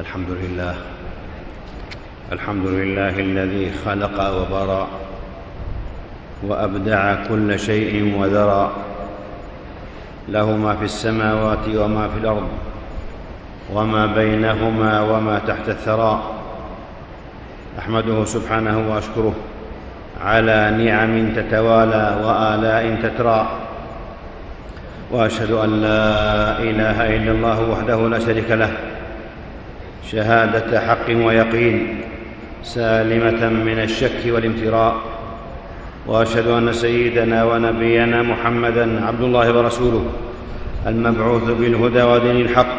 الحمد لله. الحمد لله الذي خلق وبرى وأبدع كل شيء وذرى له ما في السماوات وما في الأرض وما بينهما وما تحت الثرى. أحمده سبحانه وأشكره على نعم تتوالى وآلاء تترى. وأشهد أن لا إله إلا الله وحده لا شريك له. شهادة حق ويقين سالمة من الشك والامتراء. وأشهد أن سيدنا ونبينا محمدا عبد الله ورسوله المبعوث بالهدى ودين الحق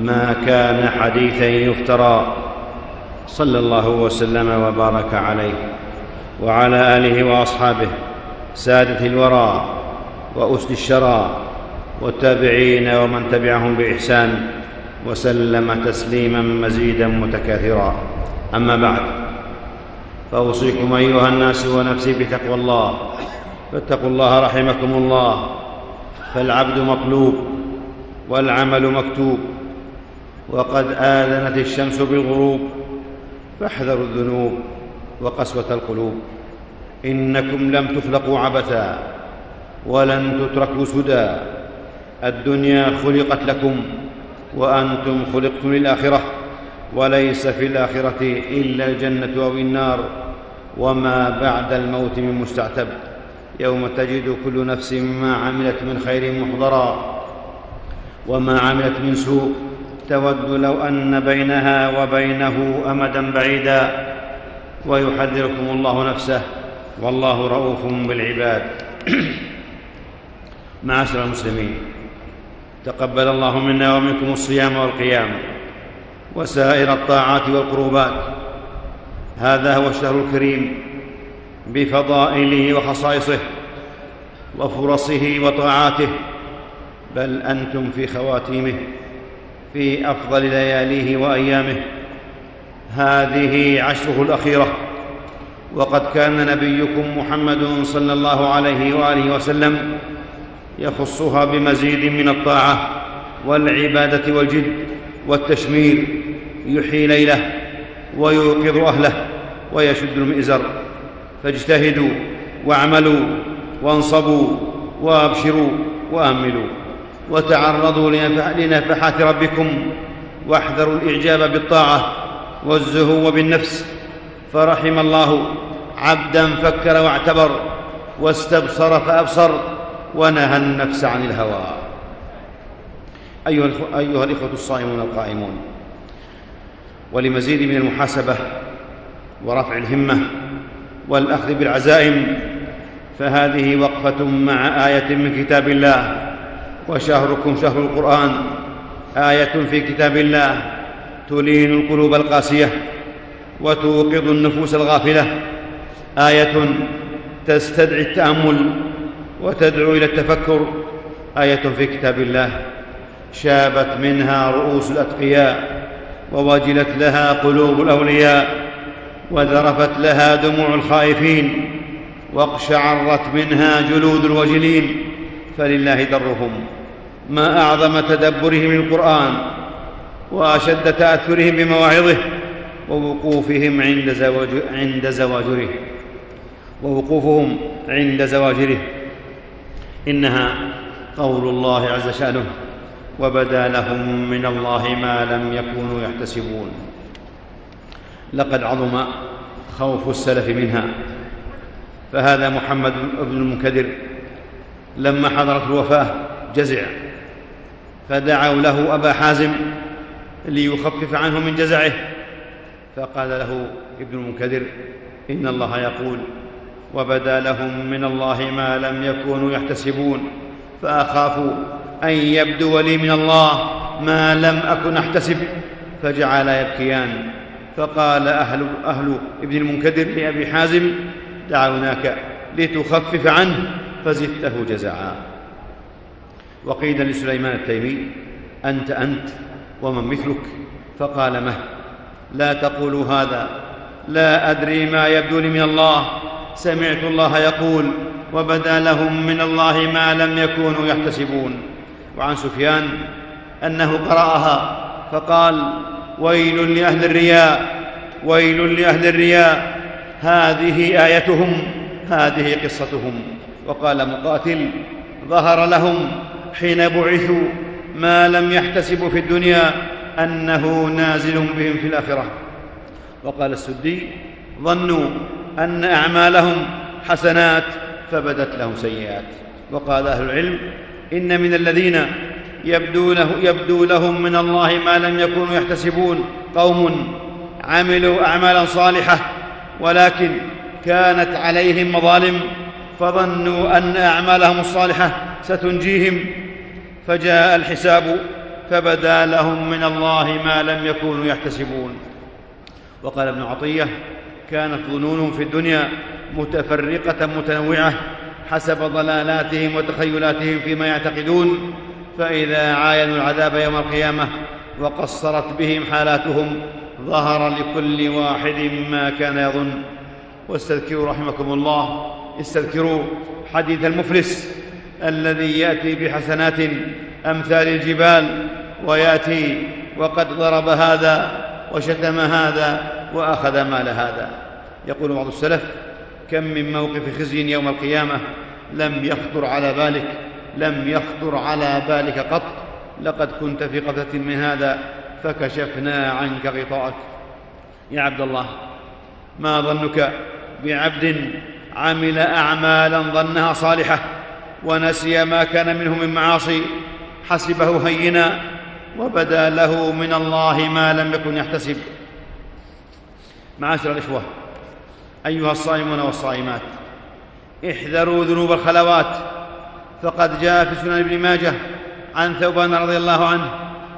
ما كان حديثا يفترى. صلى الله وسلم وبارك عليه وعلى آله وأصحابه سادة الورى وأسد الشرى والتابعين ومن تبعهم بإحسان. وسلم تسليما مزيدا متكاثرا. أما بعد فأوصيكم أيها الناس ونفسي بتقوى الله. فاتقوا الله رحمكم الله. فالعبد مطلوب والعمل مكتوب. وقد آذنت الشمس بالغروب. فاحذروا الذنوب وقسوة القلوب. إنكم لم تخلقوا عبثا ولن تتركوا سدى. الدنيا خلقت لكم وأنتم خلقتم للآخرة وليس في الآخرة إلا الجنة أو النار وما بعد الموت من مستعتب. يوم تجد كل نفس ما عملت من خير محضرا وما عملت من سوء. تود لو أن بينها وبينه أمدا بعيدا ويحذركم الله نفسه. والله رؤوف بالعباد. معاشر المسلمين. تقبل الله منا ومنكم الصيام والقيام وسائر الطاعات والقربات. هذا هو الشهر الكريم بفضائله وخصائصه وفرصه وطاعاته. بل أنتم في خواتيمه في أفضل لياليه وأيامه. هذه عشره الأخيرة. وقد كان نبيكم محمد صلى الله عليه وآله وسلم يخصها بمزيد من الطاعة والعبادة والجد والتشمير يحيي ليله ويوقظ أهله ويشد المئزر. فاجتهدوا واعملوا وانصبوا وأبشروا وأملوا وتعرضوا لنفحات ربكم واحذروا الإعجاب بالطاعة والزهو بالنفس. فرحم الله عبدا فكر واعتبر واستبصر فأبصر. ونهى النفس عن الهوى. أيها, الإخوة الصائمون القائمون ولمزيد من المحاسبة ورفع الهمة والأخذ بالعزائم فهذه وقفة مع آية من كتاب الله وشهركم شهر القرآن. آية في كتاب الله تلين القلوب القاسية وتوقظ النفوس الغافلة. آية تستدعي التأمل وتدعو إلى التفكر. آية في كتاب الله. شابت منها رؤوس الأتقياء ووجلت لها قلوب الأولياء وذرفت لها دموع الخائفين واقشعرت منها جلود الوجلين. فلله درهم ما أعظم تدبرهم للقران وأشد تاثرهم بمواعظه ووقوفهم عند, عند زواجره. ووقوفهم عند زواجره. إنها قول الله عز شانه وبدا لهم من الله ما لم يكونوا يحتسبون لقد عظم خوف السلف منها. فهذا محمد بن المنكدر لما حضرت الوفاة جزع فدعوا له أبا حازم ليخفف عنه من جزعه فقال له ابن المنكدر إن الله يقول وبدا لهم من الله ما لم يكونوا يحتسبون فأخاف أن يبدو لي من الله ما لم أكن أحتسب فجعلا يبكيان فقال أهل أهل ابن المنكدر لأبي حازم دعوناك لتخفف عنه فزدته جزعا وقيل لسليمان التيمي أنت أنت ومن مثلك فقال مه لا تقولوا هذا لا أدري ما يبدو لي من الله سمعت الله يقول وبدا لهم من الله ما لم يكونوا يحتسبون. وعن سفيان أنه قرأها. فقال ويل لأهل الرياء ويل لأهل الرياء هذه آيتهم هذه قصتهم. وقال مقاتل ظهر لهم حين بعثوا ما لم يحتسبوا في الدنيا أنه نازل بهم في الآخرة. وقال السدي ظنوا أن أعمالهم حسنات فبدت لهم سيئات. وقال أهل العلم إن من الذين يبدو, له يبدو لهم من الله ما لم يكونوا يحتسبون. قوم عملوا أعمالا صالحة ولكن كانت عليهم مظالم فظنوا أن أعمالهم الصالحة ستنجيهم. فجاء الحساب فبدا لهم من الله ما لم يكونوا يحتسبون. وقال ابن عطية كانت ظنونهم في الدنيا متفرقة متنوعة حسب ضلالاتهم وتخيلاتهم فيما يعتقدون فإذا عاينوا العذاب يوم القيامة وقصرت بهم حالاتهم ظهر لكل واحد ما كان يظن. واستذكروا رحمكم الله استذكروا حديث المفلس الذي يأتي بحسنات أمثال الجبال ويأتي وقد ضرب هذا وشتم هذا وأخذ مال هذا. يقول بعض السلف كم من موقف خزي يوم القيامة لم يخطر على بالك لم يخطر على بالك قط لقد كنت في قفله من هذا فكشفنا عنك غطاءك. يا عبد الله ما ظنك بعبد عمل أعمالا ظنها صالحة ونسي ما كان منه من معاصي؟ حسبه هينا وبدا له من الله ما لم يكن يحتسب. معاشر الإخوة أيها الصائمون والصائمات احذروا ذنوب الخلوات فقد جاء في سنن ابن ماجه عن ثوبان رضي الله عنه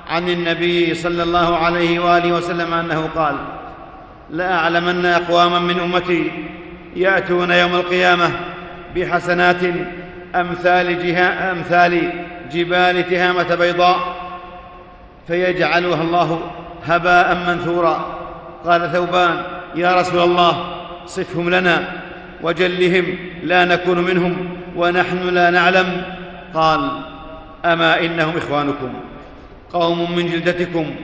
عن النبي صلى الله عليه وآله وسلم أنه قال لاعلمن أقواما من أمتي يأتون يوم القيامة بحسنات أمثال, جها أمثال جبال تهامة بيضاء فيجعلها الله هباء منثورا. قال ثوبان يا رسول الله صفهم لنا وجلهم لا نكون منهم ونحن لا نعلم. قال أما إنهم إخوانكم قوم من جلدتكم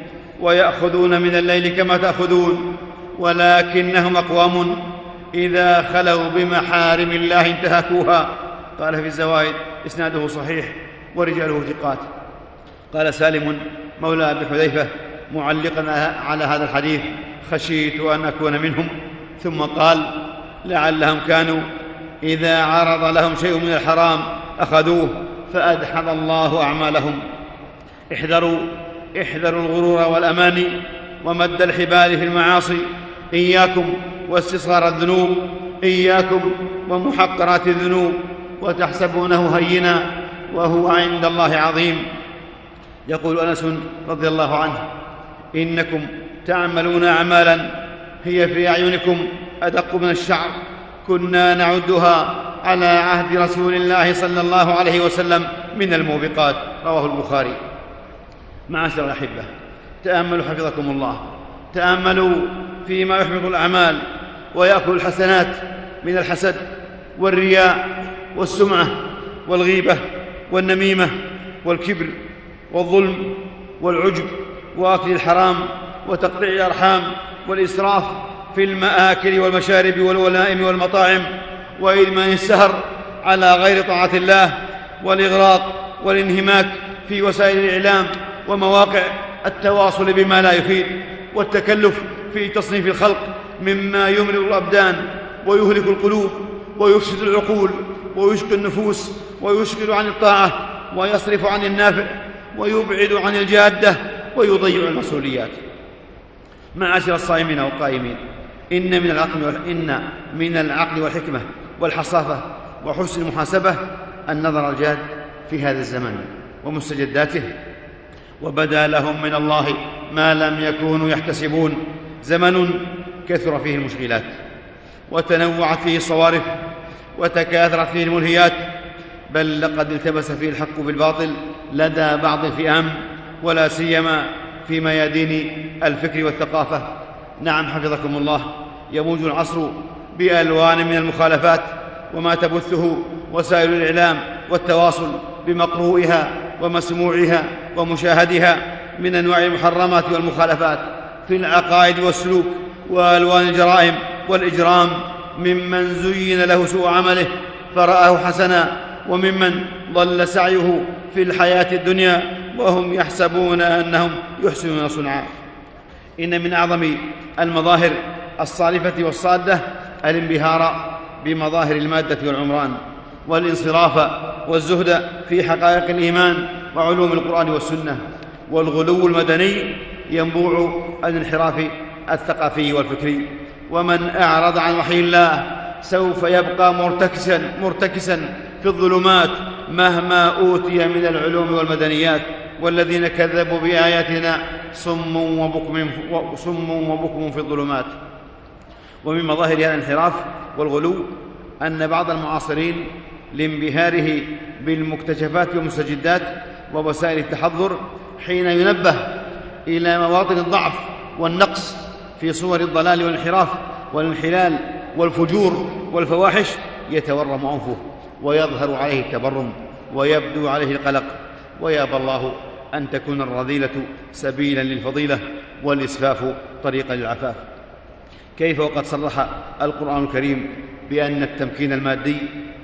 ويأخذون من الليل كما تأخذون ولكنهم أقوام إذا خلوا بمحارم الله انتهكوها. قال في الزوائد إسناده صحيح ورجاله ثقات. قال سالم مولى أبي حذيفة معلقا على هذا الحديث خشيت أن أكون منهم. ثم قال لعلهم كانوا إذا عرض لهم شيء من الحرام أخذوه فأدحض الله أعمالهم. احذروا احذروا الغرور والاماني ومد الحبال في المعاصي. إياكم واستصغار الذنوب إياكم ومحقرات الذنوب وتحسبونه هينا وهو عند الله عظيم. يقول أنس رضي الله عنه إنكم تعملون اعمالا هي في أعينكم أدق من الشعر. كنا نعدها على عهد رسول الله صلى الله عليه وسلم من الموبقات. رواه البخاري. معاشر الأحبة تأملوا حفظكم الله. تأملوا فيما يحبط الأعمال ويأكل الحسنات من الحسد والرياء والسمعة والغيبة والنميمة والكبر والظلم والعجب. وأكل الحرام وتقطيع الأرحام والإسراف في المآكل والمشارب والولائم والمطاعم وادمان السهر على غير طاعة الله والإغراق والانهماك في وسائل الإعلام ومواقع التواصل بما لا يفيد والتكلف في تصنيف الخلق مما يمرض الأبدان ويهلك القلوب ويفسد العقول ويشقي النفوس ويشغل عن الطاعة ويصرف عن النافع ويبعد عن الجادة ويضيع المسؤوليات. معاشر الصائمين والقائمين إن من العقل إن من العقل والحكمة والحصافة وحسن المحاسبة النظر الجاد في هذا الزمن ومستجداته. وبدا لهم من الله ما لم يكونوا يحتسبون. زمن كثر فيه المشغلات وتنوعت فيه الصوارف. وتكاثرت فيه الملهيات. بل لقد التبس فيه الحق بالباطل لدى بعض الفئام. ولا سيما في ميادين الفكر والثقافة. نعم حفظكم الله. يموج العصر بألوان من المخالفات وما تبثه وسائل الإعلام والتواصل بمقروئها ومسموعها ومشاهدها من أنواع المحرمات والمخالفات في العقائد والسلوك وألوان الجرائم والإجرام. ممن زين له سوء عمله فرآه حسنا وممن ضل سعيه في الحياة الدنيا وهم يحسبون أنهم يحسنون صنعا. إن من أعظم المظاهر الصالفة والصادة الانبهار بمظاهر المادة والعمران والانصراف والزهد في حقائق الإيمان وعلوم القرآن والسنة والغلو المدني ينبوع الانحراف الثقافي والفكري. ومن أعرض عن وحي الله سوف يبقى مرتكسا مرتكسا في الظلمات مهما أوتي من العلوم والمدنيات. والذين كذبوا بآياتنا صم وبكم صم وبكم في الظلمات. ومن مظاهر هذا الانحراف والغلو أن بعض المعاصرين لانبهاره بالمكتشفات والمستجدات ووسائل التحضر حين ينبه إلى مواطن الضعف والنقص في صور الضلال والانحراف والانحلال والفجور والفواحش يتورم انفه ويظهر عليه التبرم ويبدو عليه القلق. ويابى الله أن تكون الرذيلة سبيلا للفضيلة والإسفاف طريقا للعفاف. كيف وقد صرح القرآن الكريم بأن التمكين المادي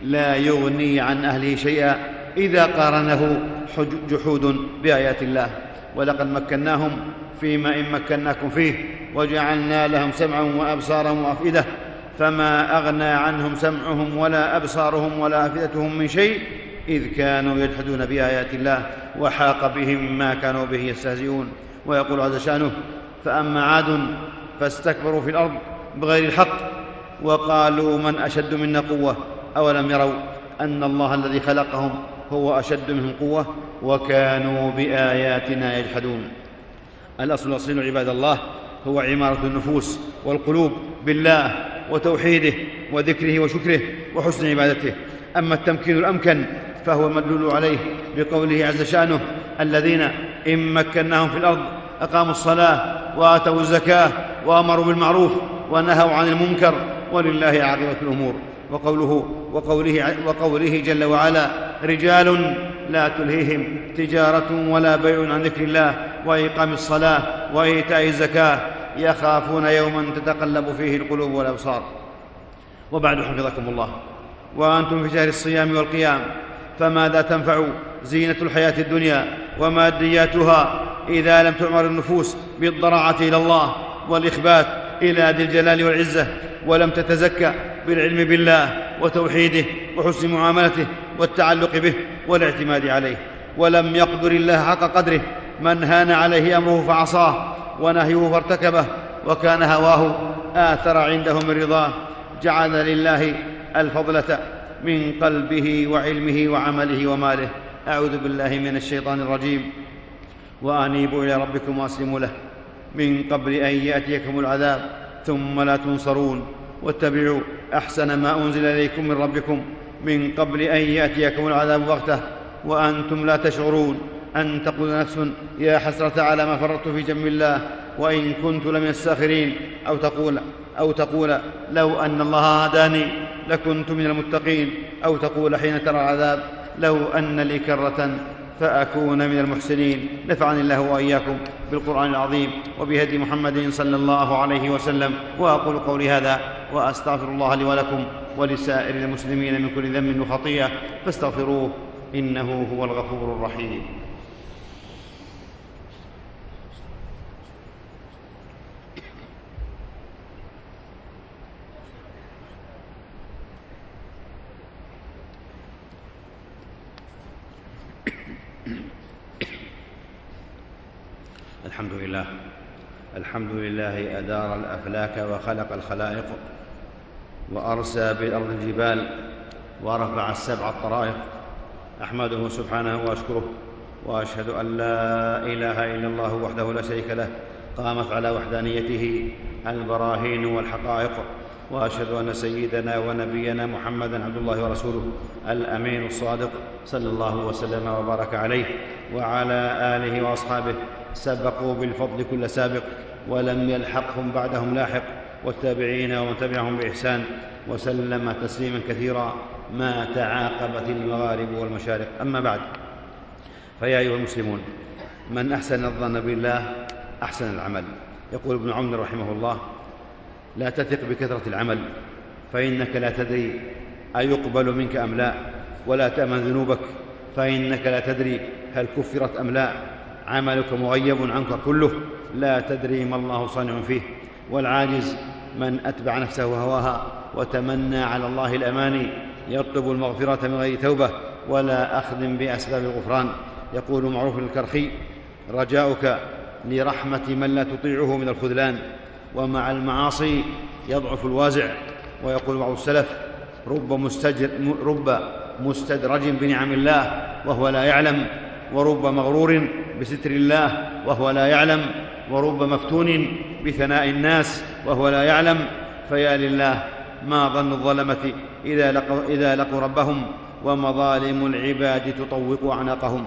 لا يغني عن أهله شيئا إذا قارنه جحود بآيات الله؟ ولقد مكناهم فيما إن مكناكم فيه وجعلنا لهم سمعا وأبصارا وأفئدة فما أغنى عنهم سمعهم ولا أبصارهم ولا أفئدتهم من شيء إذ كانوا يجحدون بآيات الله وحاق بهم ما كانوا به يستهزئون. ويقول عز شأنه فأما عاد فاستكبروا في الأرض بغير الحق وقالوا من أشد منا قوة. أولم يروا أن الله الذي خلقهم هو أشد منهم قوة وكانوا بآياتنا يجحدون. الأصل الاصيل عباد الله هو عمارة النفوس والقلوب بالله وتوحيده وذكره وشكره وحسن عبادته. أما التمكين الأمكن فهو المدلول عليه بقوله عز شأنه الذين إن مكناهم في الأرض أقاموا الصلاة وآتوا الزكاة وأمروا بالمعروف ونهوا عن المنكر ولله عاقبة الأمور. وقوله وقوله وقوله جل وعلا رجال لا تلهيهم تجارة ولا بيع عن ذكر الله وإقام الصلاة وإيتاء الزكاة يخافون يوما تتقلب فيه القلوب والأبصار. وبعد حفظكم الله. وأنتم في شهر الصيام والقيام. فماذا تنفع زينة الحياة الدنيا ومادياتها إذا لم تعمر النفوس بالضراعة إلى الله والإخبات إلى ذي الجلال والعزة ولم تتزكى بالعلم بالله وتوحيده وحسن معاملته والتعلق به والاعتماد عليه ولم يقدر الله حق قدره من هان عليه أمره فعصاه ونهيه فارتكبه وكان هواه آثر عنده من رضاه جعل لله الفضلة من قلبه وعلمه وعمله وماله. أعوذ بالله من الشيطان الرجيم. وأنيبوا إلى ربكم وأسلموا له. من قبل أن يأتيكم العذاب. ثم لا تنصرون. واتبعوا أحسن ما أنزل إليكم من ربكم. من قبل أن يأتيكم العذاب بغتة. وأنتم لا تشعرون. أن تقول نفس. يا حسرة على ما فرطت في جنب الله. وإن كنت لمن الساخرين. أو تقول أو تقول لو أن الله هداني لكنت من المتقين أو تقول حين ترى العذاب لو أن لي كرة فأكون من المحسنين. نفعني الله وإياكم بالقرآن العظيم وبهدي محمد صلى الله عليه وسلم وأقول قولي هذا وأستغفر الله لي ولكم ولسائر المسلمين من كل ذنب وخطيئة فاستغفروه إنه هو الغفور الرحيم الحمد لله الحمد لله أدار الأفلاك وخلق الخلائق وأرسى بالأرض الجبال ورفع السبع الطرائق. أحمده سبحانه وأشكره وأشهد أن لا إله إلا الله وحده لا شريك له قامت على وحدانيته البراهين والحقائق. وأشهد أن سيدنا ونبينا محمدا عبد الله ورسوله الأمين الصادق صلى الله وسلم وبارك عليه وعلى آله وأصحابه سبقوا بالفضل كل سابق. ولم يلحقهم بعدهم لاحق والتابعين ومن تبعهم بإحسان وسلم تسليما كثيرا ما تعاقبت المغارب والمشارق. أما بعد فيا أيها المسلمون من أحسن الظن بالله أحسن العمل. يقول ابن عمر رحمه الله لا تثق بكثرة العمل فإنك لا تدري أيقبل منك أم لا ولا تأمن ذنوبك فإنك لا تدري هل كفرت أم لا. عملك مغيب عنك كله لا تدري ما الله صانع فيه والعاجز من أتبع نفسه وهواها وتمنى على الله الأماني يطلب المغفرة من غير توبة ولا أخذ بأسباب الغفران يقول معروف الكرخي رجاؤك لرحمة من لا تطيعه من الخذلان ومع المعاصي يضعف الوازع. ويقول بعض السلف رب, مستجر رب مستدرج بنعم الله وهو لا يعلم ورب مغرور بستر الله وهو لا يعلم ورب مفتون بثناء الناس وهو لا يعلم. فيا لله ما ظن الظلمة إذا لقوا, إذا لقوا ربهم ومظالم العباد تطوق أعناقهم.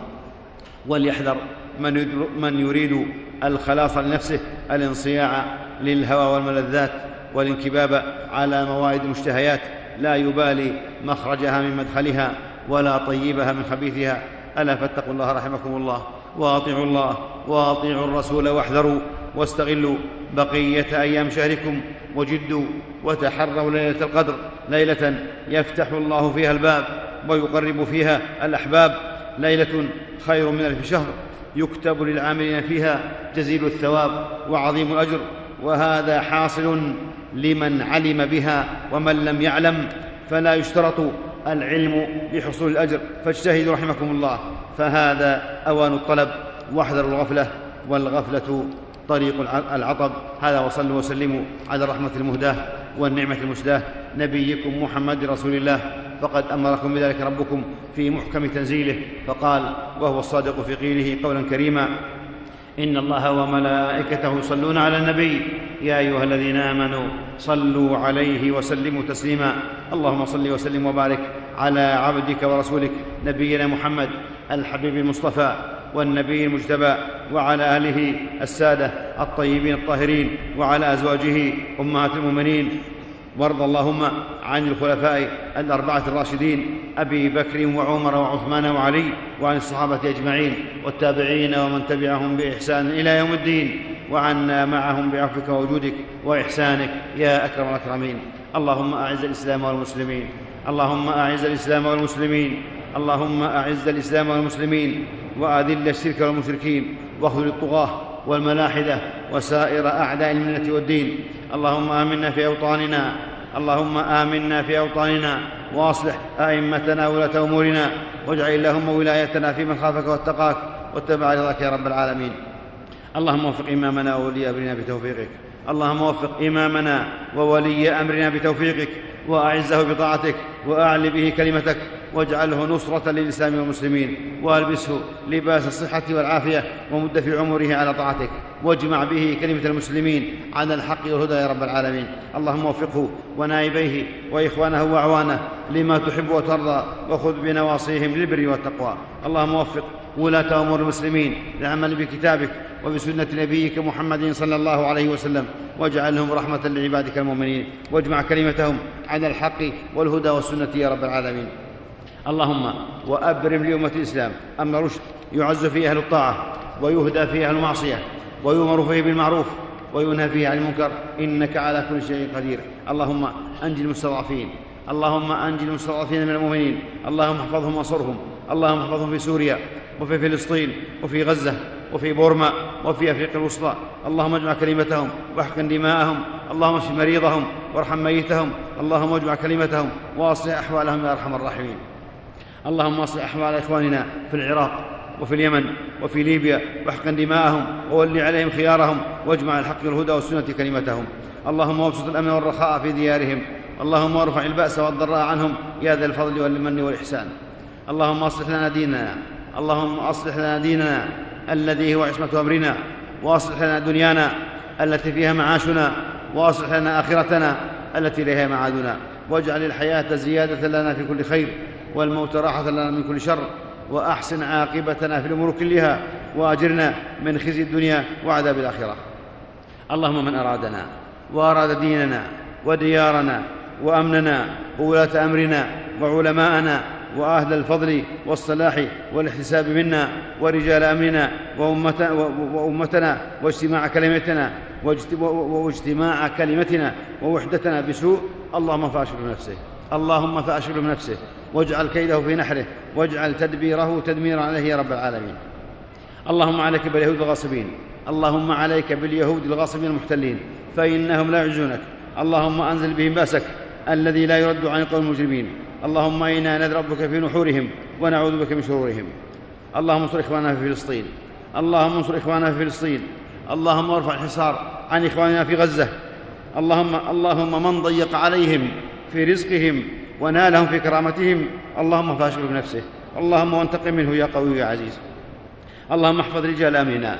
وليحذر من, من يريد الخلاص لنفسه الانصياع للهوى والملذات والانكباب على موائد المشتهيات لا يبالي مخرجها من مدخلها ولا طيبها من خبيثها. ألا فاتقوا الله رحمكم الله. واطيعوا الله واطيعوا الرسول واحذروا واستغلوا بقية أيام شهركم وجدوا وتحروا ليلة القدر ليلة يفتح الله فيها الباب ويقرب فيها الأحباب ليلة خير من ألف شهر يكتب للعاملين فيها جزيل الثواب وعظيم الأجر وهذا حاصل لمن علم بها ومن لم يعلم فلا يشترط العلم لحصول الأجر. فاجتهدوا رحمكم الله فهذا أوان الطلب واحذروا الغفلة والغفلة طريق العطب. هذا وصلوا وسلموا على الرحمه المهداة والنعمة المسداه نبيكم محمد رسول الله. فقد أمركم بذلك ربكم في محكم تنزيله. فقال وهو الصادق في قيله قولا كريما إن الله وملائكته يصلون على النبي. يا أيها الذين آمنوا صلوا عليه وسلموا تسليما. اللهم صل وسلم وبارك على عبدك ورسولك نبينا محمد الحبيب المصطفى والنبي المجتبى وعلى آله السادة الطيبين الطاهرين وعلى أزواجه أمهات المؤمنين وارض اللهم عن الخلفاء الأربعة الراشدين أبي بكر وعمر وعثمان وعلي وعن الصحابة أجمعين والتابعين ومن تبعهم بإحسان إلى يوم الدين وعنا معهم بعفوك ووجودك وإحسانك يا أكرم الأكرمين. اللهم أعز الإسلام والمسلمين. اللهم أعز الإسلام والمسلمين. اللهم أعز الإسلام والمسلمين. وأذل الشرك والمشركين. وأخذل الطغاة. والملاحدة وسائر أعداء الملة والدين. اللهم آمنا في أوطاننا. اللهم آمنا في أوطاننا. وأصلح أئمتنا وولاة أمورنا. واجعل اللهم ولايتنا في من خافك واتقاك. واتبع رضاك يا رب العالمين. اللهم وفق إمامنا وولي أمرنا بتوفيقك. اللهم وفق إمامنا وولي أمرنا بتوفيقك. وأعزه بطاعتك. وأعل به كلمتك. واجعله نصرة للإسلام والمسلمين والبسه لباس الصحة والعافية ومد في عمره على طاعتك واجمع به كلمة المسلمين على الحق والهدى يا رب العالمين. اللهم وفقه ونائبيه وإخوانه وأعوانه لما تحب وترضى وخذ بنواصيهم للبر والتقوى. اللهم وفق ولاة أمور المسلمين للعمل بكتابك وبسنة نبيك محمد صلى الله عليه وسلم واجعلهم رحمة لعبادك المؤمنين واجمع كلمتهم على الحق والهدى والسنة يا رب العالمين. اللهم وأبرم لأمة الإسلام أمر رشد يعز فيه أهل الطاعة ويهدى فيه أهل المعصية ويؤمر فيه بالمعروف وينهى فيه عن المنكر إنك على كل شيء قدير اللهم أنجي المستضعفين اللهم أنجي المستضعفين من المؤمنين اللهم احفظهم وانصرهم اللهم احفظهم في سوريا وفي فلسطين وفي غزة وفي بورما وفي أفريقيا الوسطى اللهم اجمع كلمتهم واحقن دماءهم اللهم اشف مريضهم وارحم ميتهم اللهم اجمع كلمتهم واصلح أحوالهم يا أرحم الراحمين اللهم اصلح احوال إخواننا في العراق وفي اليمن وفي ليبيا واحقن دماءهم وول عليهم خيارهم واجمع الحق والهدى والسنة كلمتهم. اللهم وابسط الأمن والرخاء في ديارهم. اللهم ارفع البأس والضراء عنهم. يا ذا الفضل والمن والإحسان. اللهم أصلح لنا ديننا. اللهم أصلح لنا ديننا الذي هو عصمة أمرنا. وأصلح لنا دنيانا التي فيها معاشنا. وأصلح لنا آخرتنا التي إليها معادنا. واجعل الحياة زيادة لنا في كل خير. والموت راحة لنا من كل شر وأحسن عاقبتنا في الأمور كلها وأجرنا من خزي الدنيا وعذاب الآخرة. اللهم من أرادنا وأراد ديننا وديارنا وأمننا وولاة أمرنا وعلماءنا وأهل الفضل والصلاح والاحتساب منا ورجال أمرنا وأمتنا واجتماع كلمتنا واجتماع كلمتنا ووحدتنا بسوء اللهم فأشغل نفسه اللهم فأشغل نفسه واجعل كيده في نحره واجعل تدبيره تدميرا عليه يا رب العالمين. اللهم عليك باليهود الغاصبين اللهم عليك باليهود الغاصبين المحتلين فإنهم لا يعجزونك. اللهم أنزل بهم بأسك الذي لا يرد عن القوم المجرمين. اللهم إنا نذربك في نحورهم ونعوذ بك من شرورهم. اللهم انصر إخواننا في فلسطين. اللهم انصر إخواننا في فلسطين. اللهم ارفع الحصار عن إخواننا في غزة. اللهم اللهم من ضيق عليهم في رزقهم ونالهم في كرامتهم. اللهم فاشغل بنفسه. اللهم وانتقم منه يا قوي يا عزيز. اللهم احفظ رجال آمننا.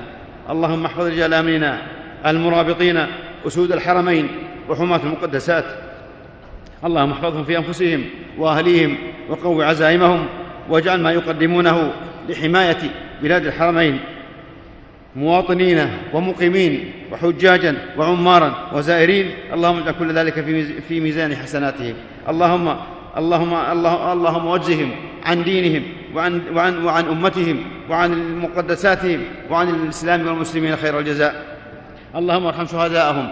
اللهم احفظ رجال آمننا. المرابطين أسود الحرمين وحماه المقدسات. اللهم احفظهم في أنفسهم وأهليهم وقو عزائمهم واجعل ما يقدمونه لحماية بلاد الحرمين. مواطنين ومقيمين وحجاجا وعمارا وزائرين اللهم اجعل كل ذلك في ميزان حسناتهم. اللهم اللهم الله اللهم وجههم عن دينهم وعن وعن وعن أمتهم وعن مقدساتهم وعن الإسلام والمسلمين خير الجزاء. اللهم ارحم شهداءهم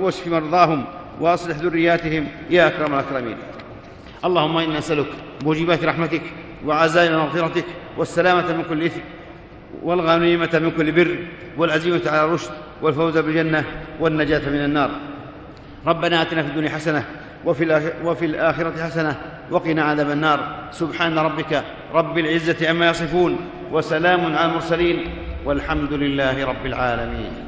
واشف مرضاهم واصلح ذرياتهم يا أكرم الأكرمين. اللهم إنا نسألك موجبات رحمتك وعزائم مغفرتك والسلامة من كل إثم. والغنيمة من كل بر والعزيمة على الرشد والفوز بالجنة والنجاة من النار. ربنا آتنا في الدنيا حسنة وفي, وفي الآخرة حسنة وقنا عذاب النار. سبحان ربك رب العزة عما يصفون وسلام على المرسلين والحمد لله رب العالمين.